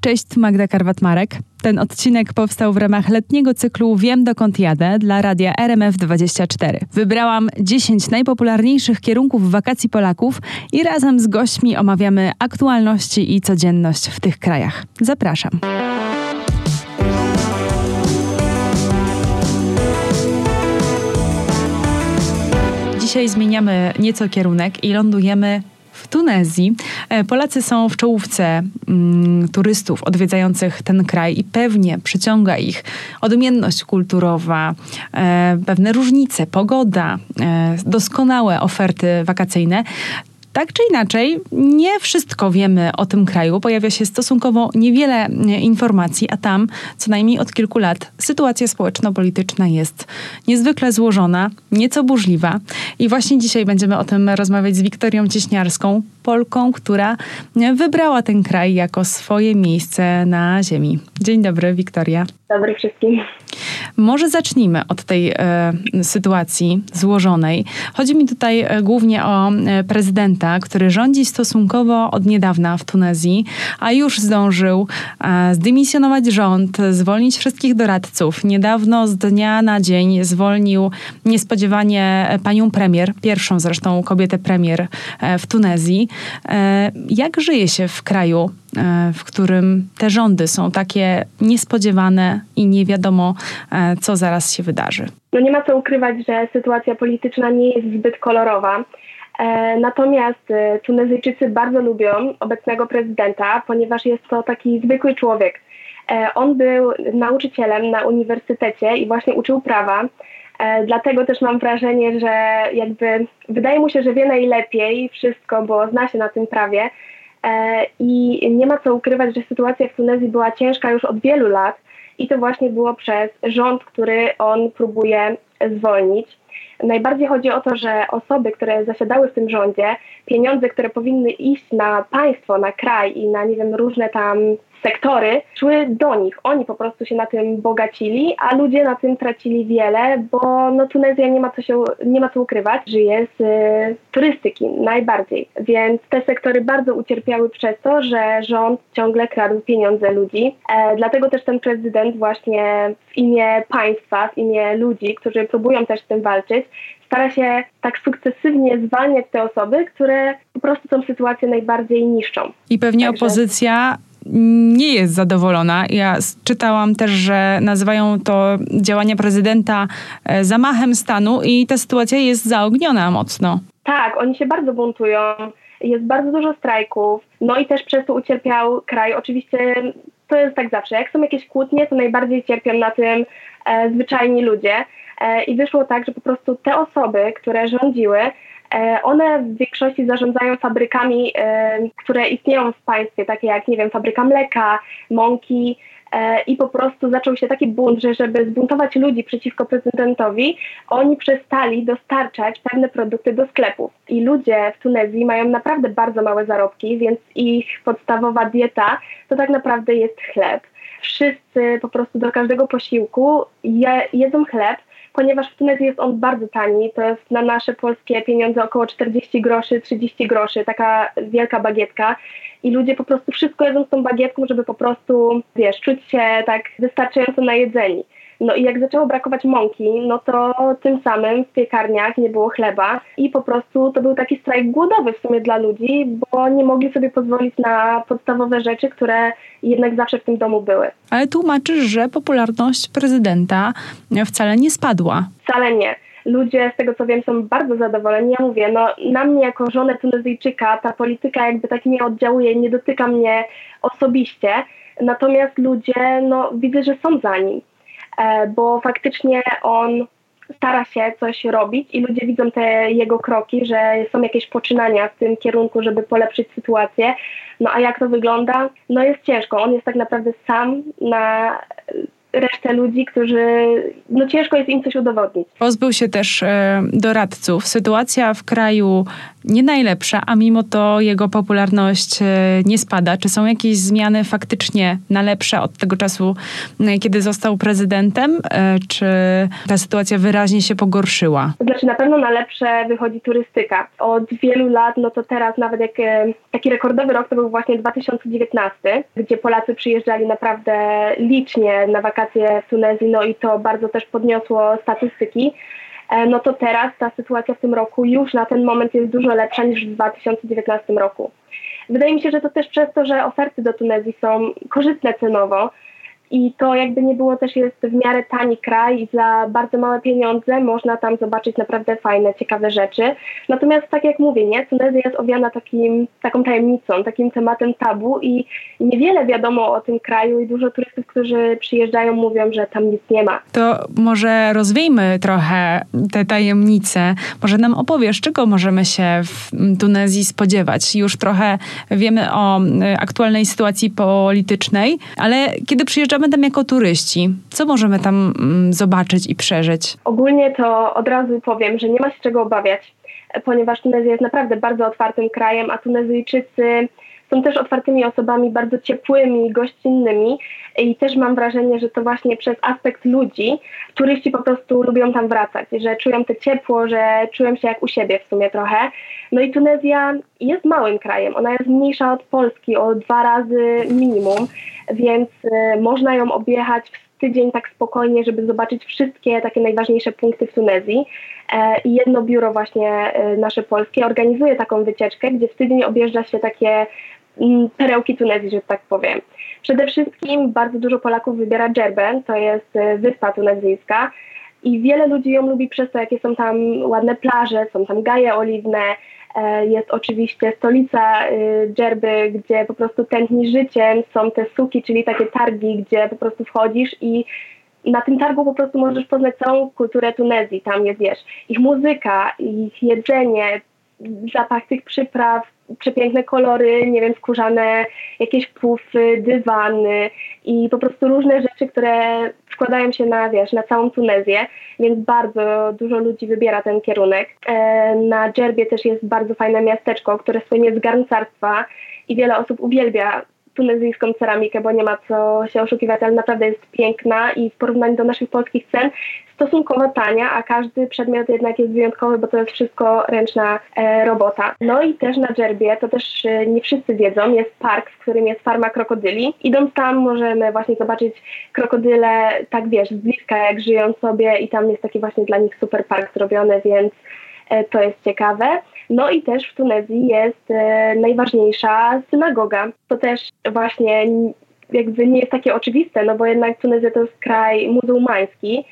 Cześć, Magda Karwat-Marek. Ten odcinek powstał w ramach letniego cyklu Wiem dokąd jadę dla radia RMF24. Wybrałam 10 najpopularniejszych kierunków wakacji Polaków i razem z gośćmi omawiamy aktualności i codzienność w tych krajach. Zapraszam. Dzisiaj zmieniamy nieco kierunek i lądujemy Tunezji. E, Polacy są w czołówce mm, turystów odwiedzających ten kraj i pewnie przyciąga ich odmienność kulturowa, e, pewne różnice, pogoda, e, doskonałe oferty wakacyjne. Tak czy inaczej, nie wszystko wiemy o tym kraju. Pojawia się stosunkowo niewiele informacji, a tam co najmniej od kilku lat sytuacja społeczno-polityczna jest niezwykle złożona, nieco burzliwa. I właśnie dzisiaj będziemy o tym rozmawiać z Wiktorią Cieśniarską, Polką, która wybrała ten kraj jako swoje miejsce na ziemi. Dzień dobry, Wiktoria. Dobry wszystkim. Może zacznijmy od tej e, sytuacji złożonej. Chodzi mi tutaj e, głównie o e, prezydenta, który rządzi stosunkowo od niedawna w Tunezji, a już zdążył e, zdymisjonować rząd, zwolnić wszystkich doradców. Niedawno z dnia na dzień zwolnił niespodziewanie panią premier, pierwszą zresztą kobietę premier w Tunezji. E, jak żyje się w kraju, e, w którym te rządy są takie niespodziewane i nie wiadomo, e, co zaraz się wydarzy? No nie ma co ukrywać, że sytuacja polityczna nie jest zbyt kolorowa. Natomiast Tunezyjczycy bardzo lubią obecnego prezydenta, ponieważ jest to taki zwykły człowiek. On był nauczycielem na uniwersytecie i właśnie uczył prawa. Dlatego też mam wrażenie, że jakby wydaje mu się, że wie najlepiej wszystko, bo zna się na tym prawie. I nie ma co ukrywać, że sytuacja w Tunezji była ciężka już od wielu lat i to właśnie było przez rząd, który on próbuje zwolnić. Najbardziej chodzi o to, że osoby, które zasiadały w tym rządzie, pieniądze, które powinny iść na państwo, na kraj i na, nie wiem, różne tam sektory szły do nich. Oni po prostu się na tym bogacili, a ludzie na tym tracili wiele, bo no, Tunezja nie ma co, się, nie ma co ukrywać, żyje z y, turystyki najbardziej. Więc te sektory bardzo ucierpiały przez to, że rząd ciągle kradł pieniądze ludzi. E, dlatego też ten prezydent właśnie w imię państwa, w imię ludzi, którzy próbują też z tym walczyć, stara się tak sukcesywnie zwalniać te osoby, które po prostu tą sytuację najbardziej niszczą. I pewnie Także... opozycja nie jest zadowolona. Ja czytałam też, że nazywają to działania prezydenta e, zamachem stanu i ta sytuacja jest zaogniona mocno. Tak, oni się bardzo buntują. Jest bardzo dużo strajków, no i też przez to ucierpiał kraj. Oczywiście to jest tak zawsze. Jak są jakieś kłótnie, to najbardziej cierpią na tym e, zwyczajni ludzie. E, I wyszło tak, że po prostu te osoby, które rządziły, one w większości zarządzają fabrykami, e, które istnieją w państwie, takie jak, nie wiem, fabryka mleka, mąki, e, i po prostu zaczął się taki bunt, że żeby zbuntować ludzi przeciwko prezydentowi, oni przestali dostarczać pewne produkty do sklepów. I ludzie w Tunezji mają naprawdę bardzo małe zarobki, więc ich podstawowa dieta to tak naprawdę jest chleb. Wszyscy po prostu do każdego posiłku je, jedzą chleb, ponieważ w Tunezji jest on bardzo tani. To jest na nasze polskie pieniądze około 40 groszy, 30 groszy, taka wielka bagietka. I ludzie po prostu wszystko jedzą z tą bagietką, żeby po prostu, wiesz, czuć się tak wystarczająco najedzeni. No i jak zaczęło brakować mąki, no to tym samym w piekarniach nie było chleba i po prostu to był taki strajk głodowy w sumie dla ludzi, bo nie mogli sobie pozwolić na podstawowe rzeczy, które jednak zawsze w tym domu były. Ale tłumaczysz, że popularność prezydenta wcale nie spadła. Wcale nie ludzie, z tego co wiem, są bardzo zadowoleni. Ja mówię, no na mnie jako żonę Tunezyjczyka ta polityka jakby tak nie oddziałuje, nie dotyka mnie osobiście, natomiast ludzie, no widzę, że są za nim. E, bo faktycznie on stara się coś robić i ludzie widzą te jego kroki, że są jakieś poczynania w tym kierunku, żeby polepszyć sytuację. No a jak to wygląda? No jest ciężko. On jest tak naprawdę sam na resztę ludzi, którzy no ciężko jest im coś udowodnić. Pozbył się też e, doradców. Sytuacja w kraju nie najlepsza, a mimo to jego popularność e, nie spada. Czy są jakieś zmiany faktycznie na lepsze od tego czasu, e, kiedy został prezydentem? E, czy ta sytuacja wyraźnie się pogorszyła? Znaczy na pewno na lepsze wychodzi turystyka. Od wielu lat, no to teraz nawet jak taki rekordowy rok to był właśnie 2019, gdzie Polacy przyjeżdżali naprawdę licznie na wakacje w Tunezji, no i to bardzo też podniosło statystyki. E, no to teraz ta sytuacja w tym roku już na ten moment jest dużo lepsza niż w 2019 roku. Wydaje mi się, że to też przez to, że oferty do Tunezji są korzystne cenowo, i to jakby nie było też jest w miarę tani kraj i za bardzo małe pieniądze można tam zobaczyć naprawdę fajne, ciekawe rzeczy. Natomiast tak jak mówię, nie, Tunezja jest owiana takim, taką tajemnicą, takim tematem tabu i niewiele wiadomo o tym kraju i dużo turystów, którzy przyjeżdżają mówią, że tam nic nie ma. To może rozwiejmy trochę te tajemnice. Może nam opowiesz, czego możemy się w Tunezji spodziewać? Już trochę wiemy o y, aktualnej sytuacji politycznej, ale kiedy przyjeżdżamy Przyjeżdżamy tam jako turyści. Co możemy tam mm, zobaczyć i przeżyć? Ogólnie to od razu powiem, że nie ma się czego obawiać, ponieważ Tunezja jest naprawdę bardzo otwartym krajem, a Tunezyjczycy są też otwartymi osobami, bardzo ciepłymi, gościnnymi i też mam wrażenie, że to właśnie przez aspekt ludzi turyści po prostu lubią tam wracać, że czują to ciepło, że czują się jak u siebie w sumie trochę. No i Tunezja jest małym krajem, ona jest mniejsza od Polski o dwa razy minimum, więc y, można ją objechać w tydzień tak spokojnie, żeby zobaczyć wszystkie takie najważniejsze punkty w Tunezji. E, I jedno biuro właśnie y, nasze polskie organizuje taką wycieczkę, gdzie w tydzień objeżdża się takie Mm, perełki Tunezji, że tak powiem. Przede wszystkim bardzo dużo Polaków wybiera Dżerbę, to jest e, wyspa tunezyjska i wiele ludzi ją lubi przez to, jakie są tam ładne plaże, są tam gaje oliwne, jest oczywiście stolica e, Dżerby, gdzie po prostu tętni życiem, są te suki, czyli takie targi, gdzie po prostu wchodzisz i na tym targu po prostu możesz poznać całą kulturę Tunezji. Tam jest, wiesz, ich muzyka, ich jedzenie, zapach tych przypraw, przepiękne kolory, nie wiem, skórzane jakieś pufy, dywany i po prostu różne rzeczy, które składają się na, wiesz, na całą Tunezję, więc bardzo dużo ludzi wybiera ten kierunek. E, na Dżerbie też jest bardzo fajne miasteczko, które słynie z garncarstwa i wiele osób uwielbia tunezyjską ceramikę, bo nie ma co się oszukiwać, ale naprawdę jest piękna i w porównaniu do naszych polskich cen stosunkowo tania, a każdy przedmiot jednak jest wyjątkowy, bo to jest wszystko ręczna e, robota. No i też na Dżerbie, to też e, nie wszyscy wiedzą, jest park, w którym jest farma krokodyli. Idąc tam możemy właśnie zobaczyć krokodyle, tak wiesz, z bliska jak żyją sobie i tam jest taki właśnie dla nich super park zrobiony, więc e, to jest ciekawe. No i też w Tunezji jest e, najważniejsza synagoga. To też właśnie jakby nie jest takie oczywiste, no bo jednak Tunezja to jest kraj muzułmański,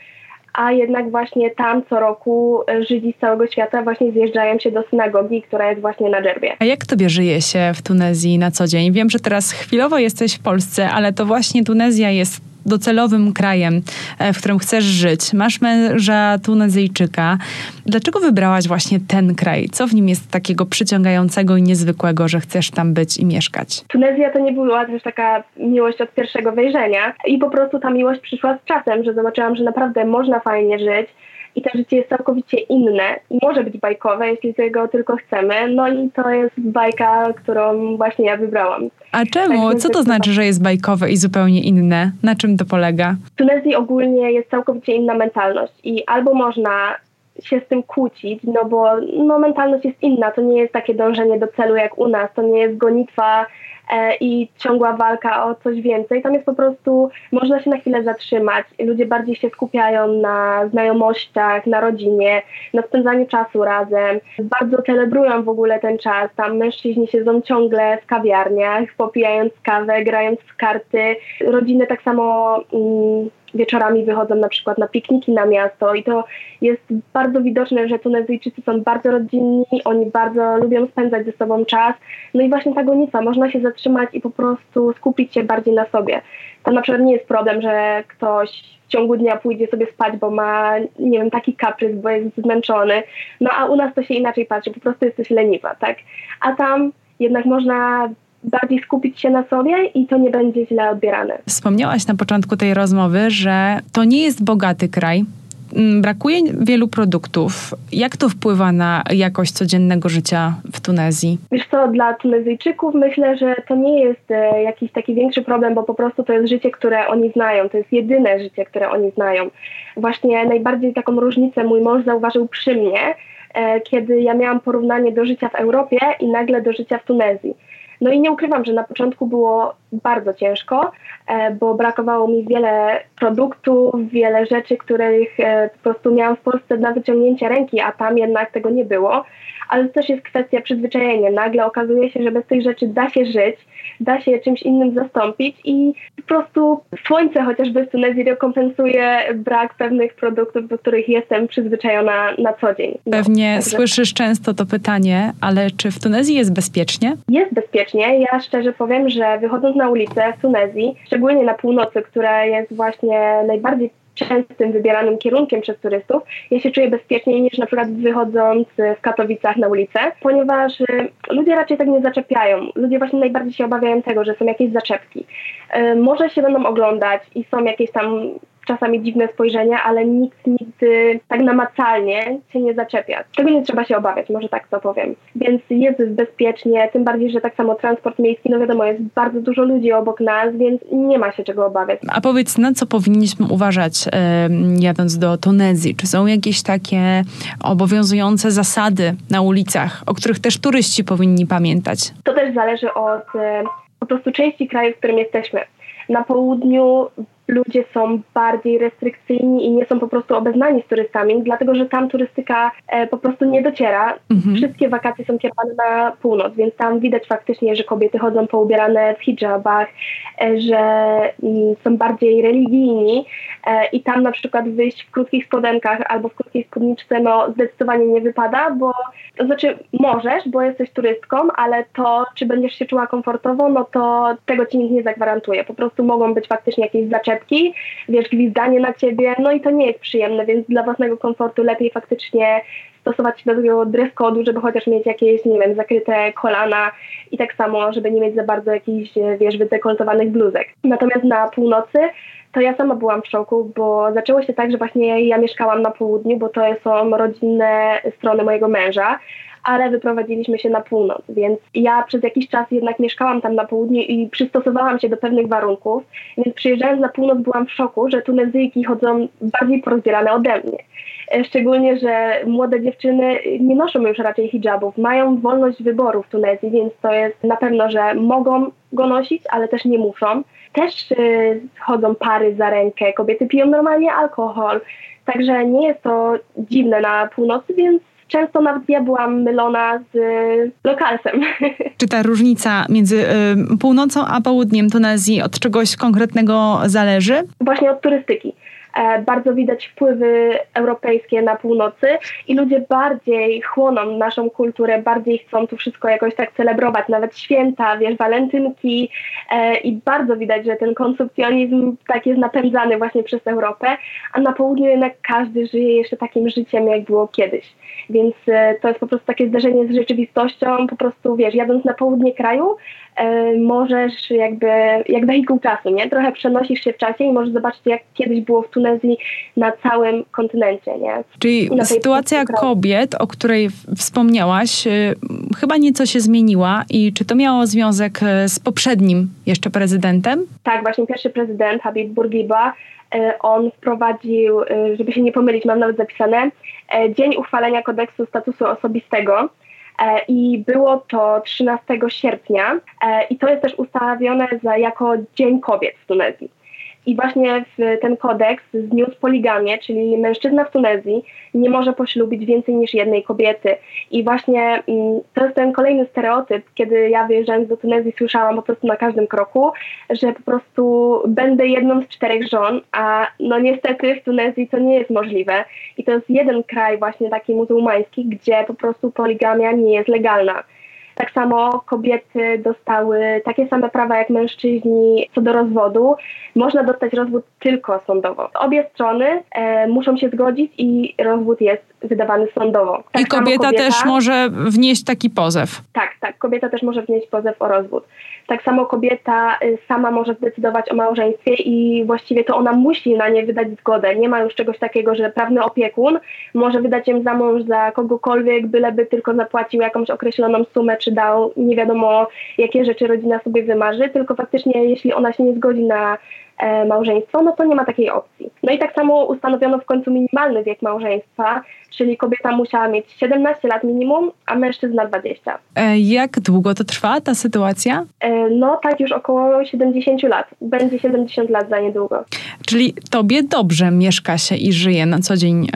a jednak właśnie tam co roku e, Żydzi z całego świata właśnie zjeżdżają się do synagogi, która jest właśnie na Dżerbie. A jak tobie żyje się w Tunezji na co dzień? Wiem, że teraz chwilowo jesteś w Polsce, ale to właśnie Tunezja jest docelowym krajem, e, w którym chcesz żyć. Masz męża Tunezyjczyka. Dlaczego wybrałaś właśnie ten kraj? Co w nim jest takiego przyciągającego i niezwykłego, że chcesz tam być i mieszkać? Tunezja to nie była też taka miłość od pierwszego wejrzenia i po prostu ta miłość przyszła z czasem, że zobaczyłam, że naprawdę można fajnie żyć i to życie jest całkowicie inne i może być bajkowe, jeśli tego tylko chcemy. No i to jest bajka, którą właśnie ja wybrałam. A czemu? Tak, Co to znaczy, że jest bajkowe i zupełnie inne? Na czym to polega? W Tunezji ogólnie jest całkowicie inna mentalność i albo można się z tym kłócić, no bo no, mentalność jest inna, to nie jest takie dążenie do celu jak u nas, to nie jest gonitwa i ciągła walka o coś więcej. Tam jest po prostu, można się na chwilę zatrzymać. Ludzie bardziej się skupiają na znajomościach, na rodzinie, na spędzaniu czasu razem. Bardzo celebrują w ogóle ten czas. Tam mężczyźni siedzą ciągle w kawiarniach, popijając kawę, grając w karty. Rodziny tak samo mm, wieczorami wychodzą na przykład na pikniki na miasto i to jest bardzo widoczne, że Tunezyjczycy są bardzo rodzinni, oni bardzo lubią spędzać ze sobą czas. No i właśnie ta gonitwa, można się zatrzymać i po prostu skupić się bardziej na sobie. To na przykład nie jest problem, że ktoś w ciągu dnia pójdzie sobie spać, bo ma, nie wiem, taki kaprys, bo jest zmęczony. No a u nas to się inaczej patrzy, po prostu jesteś leniwa, tak? A tam jednak można bardziej skupić się na sobie i to nie będzie źle odbierane. Wspomniałaś na początku tej rozmowy, że to nie jest bogaty kraj, Mm, brakuje wielu produktów. Jak to wpływa na jakość codziennego życia w Tunezji? Wiesz co, dla Tunezyjczyków myślę, że to nie jest e, jakiś taki większy problem, bo po prostu to jest życie, które oni znają. To jest jedyne życie, które oni znają. Właśnie najbardziej taką różnicę mój mąż zauważył przy mnie, e, kiedy ja miałam porównanie do życia w Europie i nagle do życia w Tunezji. No i nie ukrywam, że na początku było bardzo ciężko, e, bo brakowało mi wiele produktów, wiele rzeczy, których e, po prostu miałam w Polsce na wyciągnięcie ręki, a tam jednak tego nie było. Ale to też jest kwestia przyzwyczajenia. Nagle okazuje się, że bez tych rzeczy da się żyć, da się je czymś innym zastąpić i po prostu słońce chociażby w Tunezji rekompensuje brak pewnych produktów, do których jestem przyzwyczajona na co dzień. No, Pewnie także... słyszysz często to pytanie, ale czy w Tunezji jest bezpiecznie? Jest bezpiecznie. Ja szczerze powiem, że wychodząc na ulicę w Tunezji, szczególnie na północy, która jest właśnie najbardziej częstym wybieranym kierunkiem przez turystów, ja się czuję bezpieczniej niż na przykład wychodząc w Katowicach na ulicę, ponieważ y, ludzie raczej tak nie zaczepiają. Ludzie właśnie najbardziej się obawiają tego, że są jakieś zaczepki. Y, może się będą oglądać i są jakieś tam czasami dziwne spojrzenia, ale nikt nigdy tak namacalnie się nie zaczepia. Czego nie trzeba się obawiać, może tak to powiem. Więc jest bezpiecznie, tym bardziej, że tak samo transport miejski, no wiadomo, jest bardzo dużo ludzi obok nas, więc nie ma się czego obawiać. A powiedz, na co powinniśmy uważać jadąc do Tunezji? Czy są jakieś takie obowiązujące zasady na ulicach, o których też turyści powinni pamiętać? To też zależy od po prostu części kraju, w którym jesteśmy. Na południu ludzie są bardziej restrykcyjni i nie są po prostu obeznani z turystami, dlatego że tam turystyka e, po prostu nie dociera. Mhm. Wszystkie wakacje są kierowane na północ, więc tam widać faktycznie, że kobiety chodzą poubierane w hijabach, e, że mm, są bardziej religijni e, i tam na przykład wyjść w krótkich spodenkach albo w krótkiej spódniczce no zdecydowanie nie wypada, bo to znaczy możesz, bo jesteś turystką, ale to, czy będziesz się czuła komfortowo, no to tego ci nikt nie zagwarantuje. Po prostu mogą być faktycznie jakieś zaczepy wiesz, gwizdanie na ciebie, no i to nie jest przyjemne, więc dla własnego komfortu lepiej faktycznie stosować się do tego dress code'u, żeby chociaż mieć jakieś, nie wiem, zakryte kolana i tak samo, żeby nie mieć za bardzo jakichś, wiesz, wydekoltowanych bluzek. Natomiast na północy to ja sama byłam w szoku, bo zaczęło się tak, że właśnie ja mieszkałam na południu, bo to są rodzinne strony mojego męża, ale wyprowadziliśmy się na północ, więc ja przez jakiś czas jednak mieszkałam tam na południu i przystosowałam się do pewnych warunków, więc przyjeżdżając na północ byłam w szoku, że Tunezyjki chodzą bardziej porozbierane ode mnie. E, szczególnie, że młode dziewczyny nie noszą już raczej hijabów, mają wolność wyboru w Tunezji, więc to jest na pewno, że mogą go nosić, ale też nie muszą. Też y, chodzą pary za rękę, kobiety piją normalnie alkohol, także nie jest to dziwne na północy, więc często nawet ja byłam mylona z lokalsem. Czy ta różnica między y, północą a południem Tunezji od czegoś konkretnego zależy? Właśnie od turystyki. E, bardzo widać wpływy europejskie na północy i ludzie bardziej chłoną naszą kulturę, bardziej chcą tu wszystko jakoś tak celebrować, nawet święta, wiesz, walentynki e, i bardzo widać, że ten konsumpcjonizm tak jest napędzany właśnie przez Europę, a na południu jednak każdy żyje jeszcze takim życiem, jak było kiedyś. Więc e, to jest po prostu takie zderzenie z rzeczywistością, po prostu wiesz, jadąc na południe kraju, możesz jakby, jak wehikuł czasu, nie? Trochę przenosisz się w czasie i możesz zobaczyć, jak kiedyś było w Tunezji na całym kontynencie, nie? Czyli sytuacja kobiet, o której wspomniałaś, y, chyba nieco się zmieniła i czy to miało związek y, z poprzednim jeszcze prezydentem? Tak, właśnie pierwszy prezydent, Habib Bourguiba, y, on wprowadził, żeby się nie pomylić, mam nawet zapisane, dzień uchwalenia kodeksu statusu osobistego, E, i było to 13 sierpnia e, i to jest też ustawione za, jako Dzień Kobiet w Tunezji. I właśnie ten kodeks zniósł poligamię, czyli mężczyzna w Tunezji nie może poślubić więcej niż jednej kobiety. I właśnie mm, to jest ten kolejny stereotyp, kiedy ja wyjeżdżając do Tunezji słyszałam po prostu na każdym kroku, że po prostu będę jedną z czterech żon, a no niestety w Tunezji to nie jest możliwe. I to jest jeden kraj właśnie taki muzułmański, gdzie po prostu poligamia nie jest legalna. Tak samo kobiety dostały takie same prawa jak mężczyźni co do rozwodu. można dostać rozwód tylko sądowo. Obie strony e, muszą się zgodzić i rozwód jest wydawany sądowo. Tak I kobieta, kobieta, też może wnieść taki pozew. Tak, tak. Kobieta też może wnieść pozew o rozwód. Tak samo kobieta y, sama może zdecydować o małżeństwie i właściwie to ona musi na nie wydać zgodę. Nie ma już czegoś takiego, że prawny opiekun może wydać ją za mąż za kogokolwiek, byleby tylko zapłacił jakąś określoną sumę, czy dał nie wiadomo jakie rzeczy rodzina sobie wymarzy, tylko faktycznie jeśli ona się nie zgodzi na małżeństwo, no to nie ma takiej opcji. No i tak samo ustanowiono w końcu minimalny wiek małżeństwa, czyli kobieta musiała mieć 17 lat minimum, a mężczyzna 20. E, jak długo to trwa ta sytuacja? E, no tak już około 70 lat. Będzie 70 lat za niedługo. Czyli tobie dobrze mieszka się i żyje na co dzień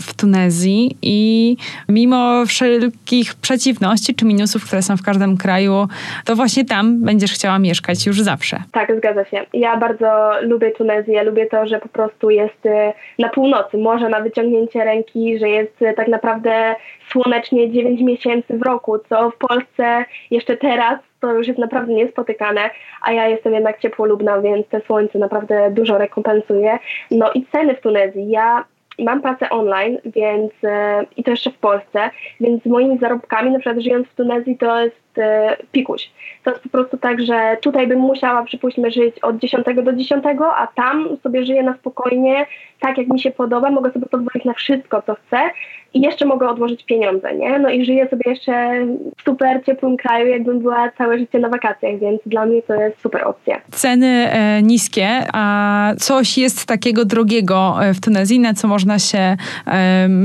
w Tunezji i mimo wszelkich przeciwności czy minusów, które są w każdym kraju, to właśnie tam będziesz chciała mieszkać już zawsze. Tak, zgadza się. Ja bardzo bardzo lubię Tunezję, lubię to, że po prostu jest y, na północy, morze na wyciągnięcie ręki, że jest y, tak naprawdę słonecznie 9 miesięcy w roku, co w Polsce jeszcze teraz to już jest naprawdę niespotykane, a ja jestem jednak ciepłolubna, więc te słońce naprawdę dużo rekompensuje. No i ceny w Tunezji. Ja mam pracę online, więc y, i to jeszcze w Polsce, więc z moimi zarobkami, na przykład żyjąc w Tunezji, to jest pikuś. To jest po prostu tak, że tutaj bym musiała, przypuśćmy, żyć od 10 do 10, a tam sobie żyję na spokojnie, tak jak mi się podoba, mogę sobie pozwolić na wszystko, co chcę i jeszcze mogę odłożyć pieniądze, nie? No i żyję sobie jeszcze w super ciepłym kraju, jakbym była całe życie na wakacjach, więc dla mnie to jest super opcja. Ceny e, niskie, a coś jest takiego drogiego e, w Tunezji, na co można się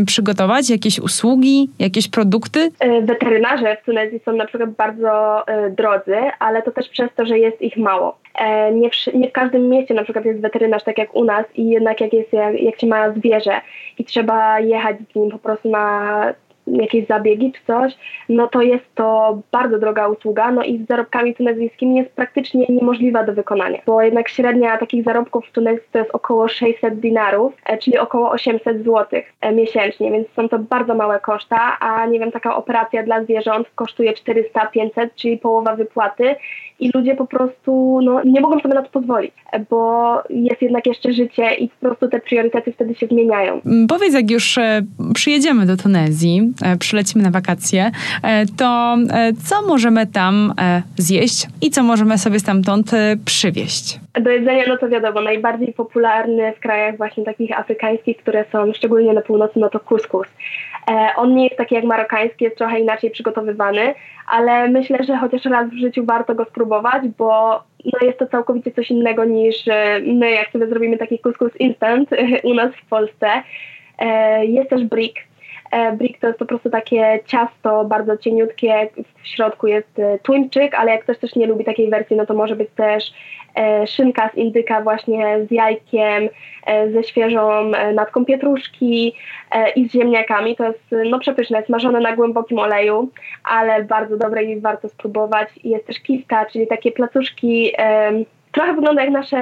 przygotować? Jakieś usługi, jakieś produkty? E, weterynarze w Tunezji są na przykład bardzo e, drodzy, ale to też przez to, że jest ich mało. E, nie w, nie w każdym mieście na przykład jest weterynarz tak jak u nas i jednak jak jest jak, jak się ma zwierzę i trzeba jechać z nim po prostu na jakieś zabiegi czy coś, no to jest to bardzo droga usługa, no i z zarobkami tunezyjskimi jest praktycznie niemożliwa do wykonania, bo jednak średnia takich zarobków w Tunezji to jest około 600 dinarów, e, czyli około 800 zł e, miesięcznie, więc są to bardzo małe koszta, a nie wiem, taka operacja dla zwierząt kosztuje 400-500, czyli połowa wypłaty i ludzie po prostu no, nie mogą sobie na to pozwolić, bo jest jednak jeszcze życie i po prostu te priorytety wtedy się zmieniają. Mm, powiedz, jak już e, przyjedziemy do Tunezji, e, przylecimy na wakacje, e, to co możemy tam zjeść i co możemy sobie stamtąd przywieźć? Do jedzenia, no to wiadomo, najbardziej popularny w krajach właśnie takich afrykańskich, które są szczególnie na północy, no to kuskus. On nie jest taki jak marokański, jest trochę inaczej przygotowywany, ale myślę, że chociaż raz w życiu warto go spróbować, bo no jest to całkowicie coś innego niż e, my, jak sobie zrobimy taki kuskus instant u nas w Polsce. E, jest też brick. E, brick to jest po prostu takie ciasto bardzo cieniutkie, w środku jest tuńczyk, ale jak ktoś też nie lubi takiej wersji, no to może być też E, szynka z indyka właśnie z jajkiem, e, ze świeżą e, natką pietruszki i z ziemniakami. To jest no przepyszne, smażone na głębokim oleju, ale bardzo dobre i warto spróbować. Jest też kiska, czyli takie placuszki trochę wygląda jak nasze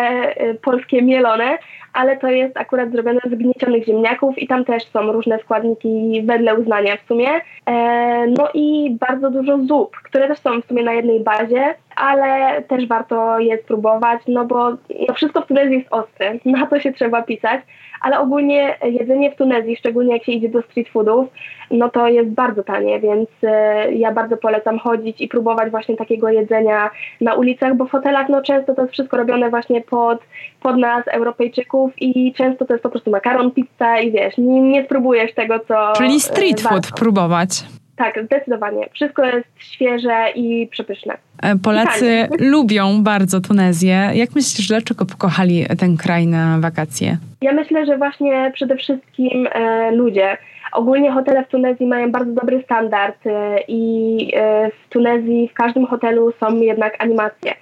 polskie mielone, ale to jest akurat zrobione z gniecionych ziemniaków i tam też są różne składniki wedle uznania w sumie. E, no i bardzo dużo zup, które też są w sumie na jednej bazie, ale też warto je spróbować, no bo no wszystko w Tunezji jest ostre, na to się trzeba pisać, ale ogólnie jedzenie w Tunezji, szczególnie jak się idzie do street foodów, no to jest bardzo tanie, więc e, ja bardzo polecam chodzić i próbować właśnie takiego jedzenia na ulicach, bo w hotelach no często to jest wszystko robione właśnie pod, pod nas, Europejczyków i często to jest po prostu makaron, pizza i wiesz, nie, nie spróbujesz tego, co... Czyli street food próbować. Tak, zdecydowanie. Wszystko jest świeże i przepyszne. E, Polacy lubią bardzo Tunezję. Jak myślisz, dlaczego pokochali ten kraj na wakacje? Ja myślę, że właśnie przede wszystkim e, ludzie. Ogólnie hotele w Tunezji mają bardzo dobry standard e, i e, w Tunezji w każdym hotelu są jednak animacje.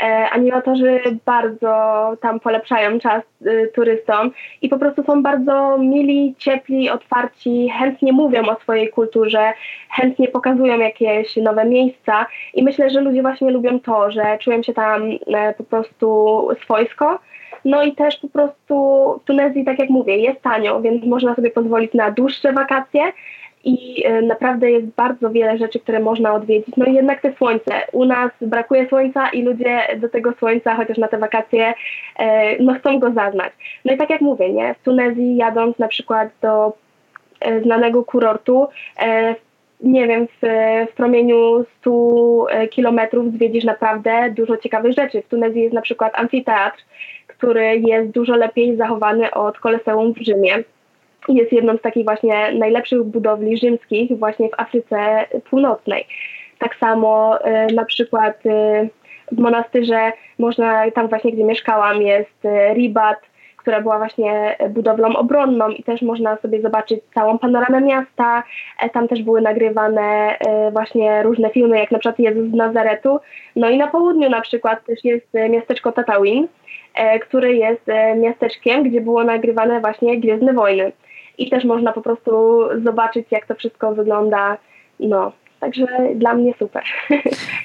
E, animatorzy bardzo tam polepszają czas y, turystom i po prostu są bardzo mili, ciepli, otwarci, chętnie mówią o swojej kulturze, chętnie pokazują jakieś nowe miejsca i myślę, że ludzie właśnie lubią to, że czują się tam e, po prostu swojsko. No i też po prostu w Tunezji, tak jak mówię, jest tanio, więc można sobie pozwolić na dłuższe wakacje i e, naprawdę jest bardzo wiele rzeczy, które można odwiedzić. No i jednak te słońce. U nas brakuje słońca i ludzie do tego słońca, chociaż na te wakacje, e, no chcą go zaznać. No i tak jak mówię, nie? W Tunezji jadąc na przykład do e, znanego kurortu, nie wiem, w, w promieniu 100 kilometrów zwiedzisz naprawdę dużo ciekawych rzeczy. W Tunezji jest na przykład amfiteatr, który jest dużo lepiej zachowany od Koloseum w Rzymie jest jedną z takich właśnie najlepszych budowli rzymskich właśnie w Afryce Północnej. Tak samo y, na przykład y, w monastyrze można, tam właśnie gdzie mieszkałam jest y, Ribat, która była właśnie budowlą obronną i też można sobie zobaczyć całą panoramę miasta. E, tam też były nagrywane właśnie różne filmy, jak na przykład Jezus z Nazaretu. No i na południu na przykład też jest miasteczko Tatawin, e, które jest miasteczkiem, gdzie było nagrywane właśnie Gwiezdne Wojny i też można po prostu zobaczyć, jak to wszystko wygląda. No, Także dla mnie super.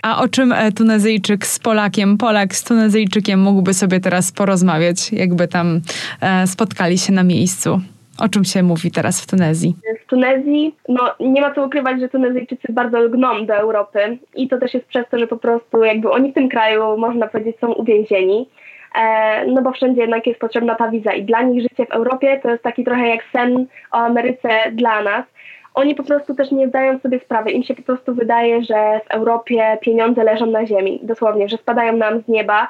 A o czym e, Tunezyjczyk z Polakiem, Polak z Tunezyjczykiem mógłby sobie teraz porozmawiać, jakby tam e, spotkali się na miejscu? O czym się mówi teraz w Tunezji? W Tunezji, no nie ma co ukrywać, że Tunezyjczycy bardzo lgną do Europy i to też jest przez to, że po prostu jakby oni w tym kraju, można powiedzieć, są uwięzieni. E, no bo wszędzie jednak jest potrzebna ta wiza. I dla nich życie w Europie to jest taki trochę jak sen o Ameryce dla nas. Oni po prostu też nie zdają sobie sprawy, im się po prostu wydaje, że w Europie pieniądze leżą na ziemi, dosłownie, że spadają nam z nieba,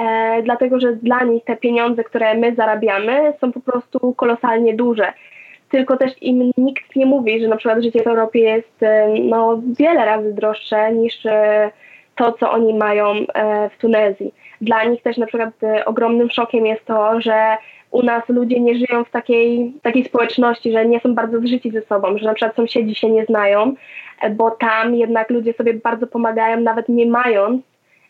e, dlatego że dla nich te pieniądze, które my zarabiamy, są po prostu kolosalnie duże. Tylko też im nikt nie mówi, że na przykład życie w Europie jest e, no, wiele razy droższe niż e, to, co oni mają w Tunezji dla nich też na przykład e, ogromnym szokiem jest to, że u nas ludzie nie żyją w takiej, takiej społeczności, że nie są bardzo zżyci ze sobą, że na przykład sąsiedzi się nie znają, e, bo tam jednak ludzie sobie bardzo pomagają, nawet nie mając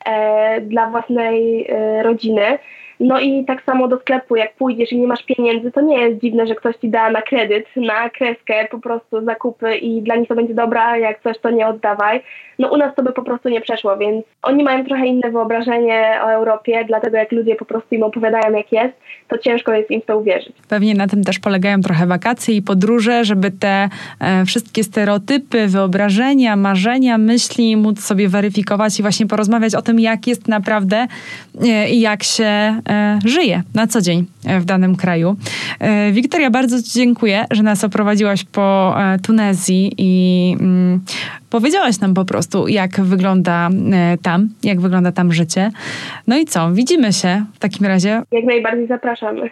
e, dla własnej e, rodziny. No i tak samo do sklepu, jak pójdziesz i nie masz pieniędzy, to nie jest dziwne, że ktoś ci da na kredyt, na kreskę po prostu zakupy i dla nich to będzie dobra, jak coś to nie oddawaj. No u nas to by po prostu nie przeszło, więc oni mają trochę inne wyobrażenie o Europie, dlatego jak ludzie po prostu im opowiadają jak jest, to ciężko jest im w to uwierzyć. Pewnie na tym też polegają trochę wakacje i podróże, żeby te e, wszystkie stereotypy, wyobrażenia, marzenia, myśli móc sobie weryfikować i właśnie porozmawiać o tym, jak jest naprawdę e, i jak się e, żyje na co dzień e, w danym kraju. E, Wiktoria, bardzo Ci dziękuję, że nas oprowadziłaś po e, Tunezji i mm, powiedziałaś nam po prostu, jak wygląda tam, jak wygląda tam życie. No i co? Widzimy się w takim razie. Jak najbardziej zapraszamy.